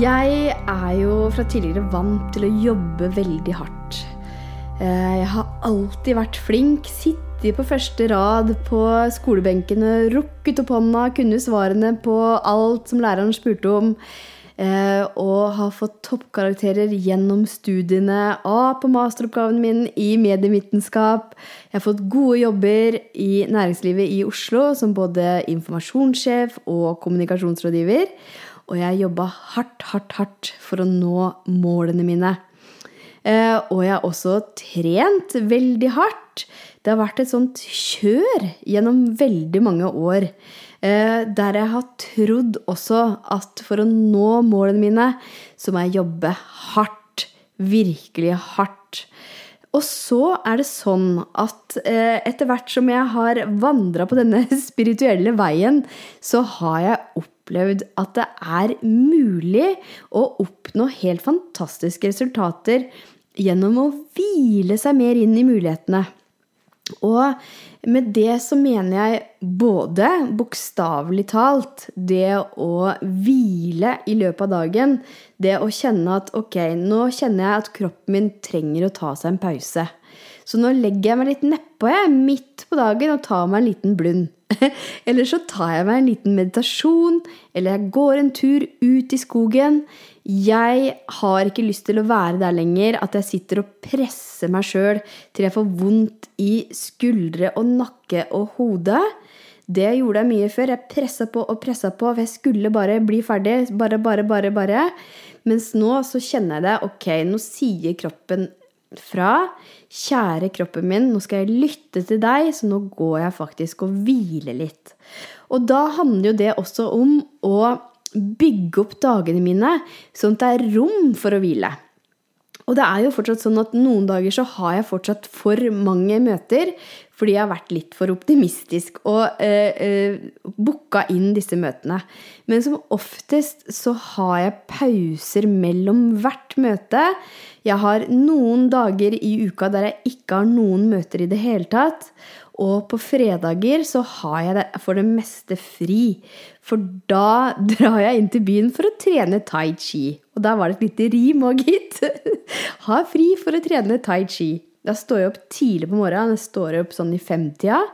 Jeg er jo fra tidligere vant til å jobbe veldig hardt. Eh, jeg har alltid vært flink, sittet på første rad på skolebenkene, rukket opp hånda, kunne svarene på alt som læreren spurte om. Eh, og har fått toppkarakterer gjennom studiene. A på masteroppgaven min i medievitenskap. Jeg har fått gode jobber i næringslivet i Oslo som både informasjonssjef og kommunikasjonsrådgiver og jeg jobba hardt, hardt, hardt for å nå målene mine. Eh, og jeg har også trent veldig hardt. Det har vært et sånt kjør gjennom veldig mange år. Eh, der jeg har trodd også at for å nå målene mine, så må jeg jobbe hardt. Virkelig hardt. Og så er det sånn at eh, etter hvert som jeg har vandra på denne spirituelle veien, så har jeg opplevd at det er mulig å oppnå helt fantastiske resultater gjennom å hvile seg mer inn i mulighetene. Og med det så mener jeg både bokstavelig talt det å hvile i løpet av dagen, det å kjenne at ok, nå kjenner jeg at kroppen min trenger å ta seg en pause. Så nå legger jeg meg litt nedpå, midt på dagen, og tar meg en liten blund. eller så tar jeg meg en liten meditasjon, eller jeg går en tur ut i skogen. Jeg har ikke lyst til å være der lenger, at jeg sitter og presser meg sjøl til jeg får vondt i skuldre og nakke og hode. Det gjorde jeg mye før. Jeg pressa på og pressa på, for jeg skulle bare bli ferdig. Bare, bare, bare, bare. Mens nå så kjenner jeg det. Ok, nå sier kroppen fra Kjære kroppen min, nå skal jeg lytte til deg, så nå går jeg faktisk og hviler litt. Og da handler jo det også om å bygge opp dagene mine sånn at det er rom for å hvile. Og det er jo fortsatt sånn at noen dager så har jeg fortsatt for mange møter fordi jeg har vært litt for optimistisk og eh, eh, booka inn disse møtene. Men som oftest så har jeg pauser mellom hvert møte. Jeg har noen dager i uka der jeg ikke har noen møter i det hele tatt. Og på fredager så har jeg det for det meste fri. For da drar jeg inn til byen for å trene tai chi. Og da var det et lite rim òg, gitt. Ha fri for å trene tai chi. Da står jeg opp tidlig på morgenen. Jeg står opp sånn i femtida.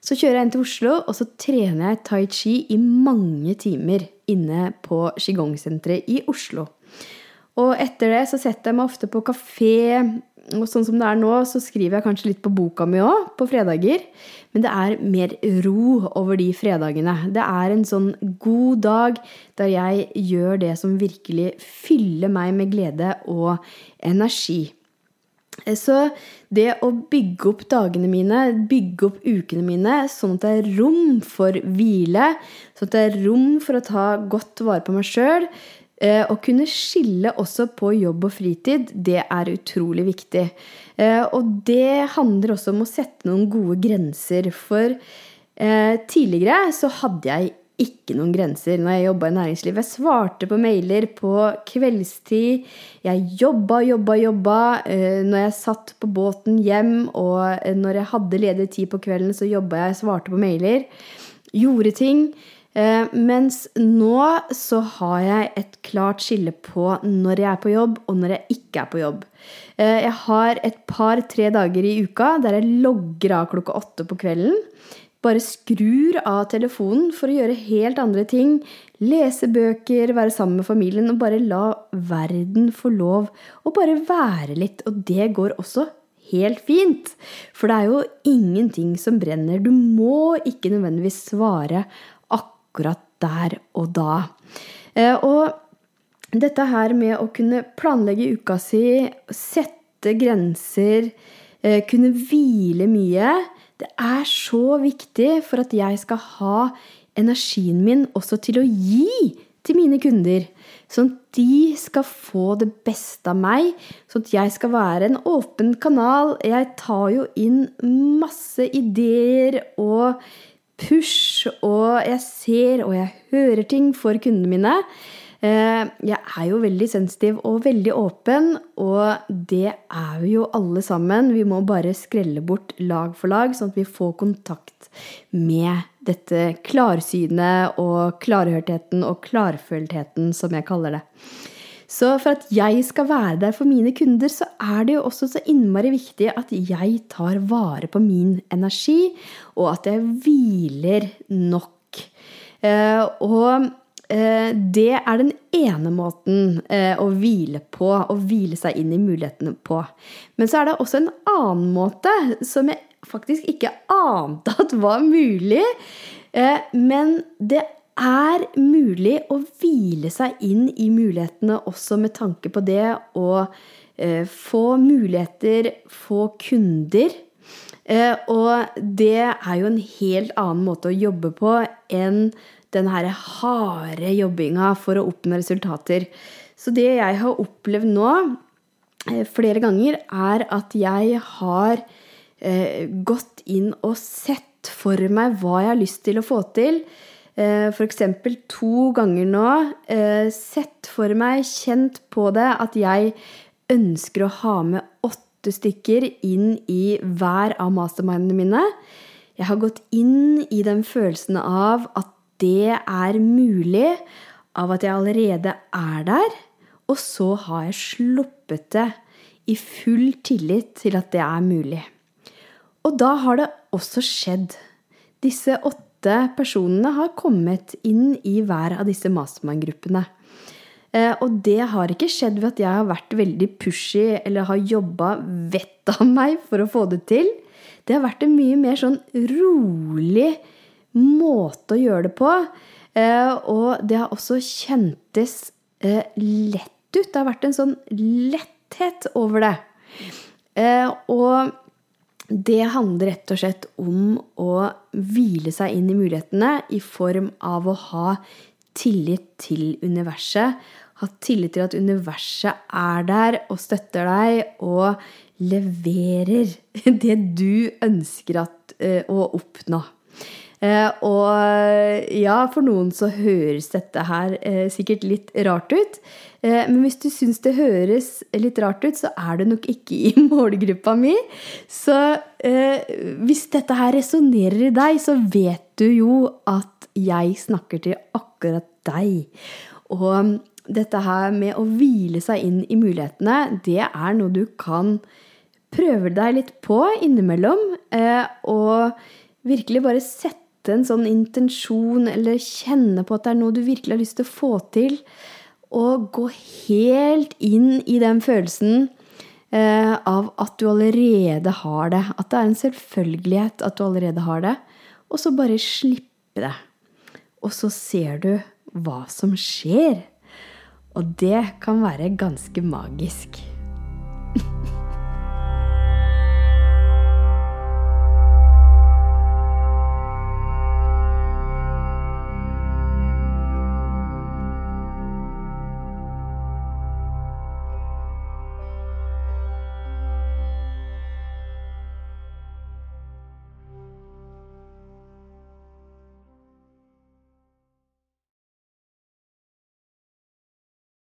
Så kjører jeg inn til Oslo, og så trener jeg tai chi i mange timer inne på Qigong-senteret i Oslo. Og etter det så setter jeg meg ofte på kafé, og sånn som det er nå, så skriver jeg kanskje litt på boka mi òg, på fredager. Men det er mer ro over de fredagene. Det er en sånn god dag der jeg gjør det som virkelig fyller meg med glede og energi. Så det å bygge opp dagene mine, bygge opp ukene mine, sånn at det er rom for hvile, sånn at det er rom for å ta godt vare på meg sjøl, å kunne skille også på jobb og fritid, det er utrolig viktig. Eh, og det handler også om å sette noen gode grenser. For tidligere så hadde jeg ikke noen grenser når jeg jobba i næringslivet. Jeg svarte på mailer på kveldstid. Jeg jobba, jobba, jobba. Eh, når jeg satt på båten hjem, og eh, når jeg hadde ledig tid på kvelden, så jobba jeg, svarte på mailer. Gjorde ting. Eh, mens nå så har jeg et klart skille på når jeg er på jobb, og når jeg ikke er på jobb. Jeg har et par-tre dager i uka der jeg logger av klokka åtte på kvelden bare skrur av telefonen for å gjøre helt andre ting. Lese bøker, være sammen med familien og bare la verden få lov å bare være litt. Og det går også helt fint. For det er jo ingenting som brenner. Du må ikke nødvendigvis svare akkurat der og da. Eh, og dette her med å kunne planlegge uka si, sette grenser, eh, kunne hvile mye det er så viktig for at jeg skal ha energien min også til å gi til mine kunder. Sånn at de skal få det beste av meg, sånn at jeg skal være en åpen kanal. Jeg tar jo inn masse ideer og push, og jeg ser og jeg hører ting for kundene mine. Eh, jeg er jo veldig sensitiv og veldig åpen, og det er vi jo alle sammen. Vi må bare skrelle bort lag for lag, sånn at vi får kontakt med dette klarsynet og klarhørtheten og klarføltheten, som jeg kaller det. Så for at jeg skal være der for mine kunder, så er det jo også så innmari viktig at jeg tar vare på min energi, og at jeg hviler nok. Eh, og eh, det er den ene måten eh, å hvile på, å hvile seg inn i mulighetene på. Men så er det også en annen måte som jeg faktisk ikke ante at var mulig. Men det er mulig å hvile seg inn i mulighetene også med tanke på det å eh, få muligheter, få kunder. Eh, og det er jo en helt annen måte å jobbe på enn den her harde jobbinga for å oppnå resultater. Så det jeg har opplevd nå eh, flere ganger, er at jeg har gått inn og sett for meg hva jeg har lyst til å få til f.eks. to ganger nå eh, sett for meg, kjent på det, at jeg ønsker å ha med åtte stykker inn i hver av mastermindene mine. Jeg har gått inn i den følelsen av at det er mulig, av at jeg allerede er der. Og så har jeg sluppet det i full tillit til at det er mulig. Og da har det også skjedd. Disse åtte åtte personene har kommet inn i hver av disse mastermind-gruppene. Eh, og det har ikke skjedd ved at jeg har vært veldig pushy eller har jobba vettet av meg for å få det til. Det har vært en mye mer sånn rolig måte å gjøre det på. Eh, og det har også kjentes eh, lett ut. Det har vært en sånn letthet over det. Og det handler rett og slett om å hvile seg inn i mulighetene i form av å ha tillit til universet. Ha tillit til at universet er der og støtter deg og leverer det du ønsker uh, å oppnå. Uh, og ja, for noen så høres dette her uh, sikkert litt rart ut. Eh, men hvis du syns det høres litt rart ut, så er det nok ikke i målgruppa mi. Så eh, hvis dette her resonnerer i deg, så vet du jo at jeg snakker til akkurat deg. Og dette her med å hvile seg inn i mulighetene, det er noe du kan prøve deg litt på innimellom. Eh, og virkelig bare sette en sånn intensjon, eller kjenne på at det er noe du virkelig har lyst til å få til og gå helt inn i den følelsen eh, av at du allerede har det. At det er en selvfølgelighet at du allerede har det. Og så bare slippe det. Og så ser du hva som skjer. Og det kan være ganske magisk.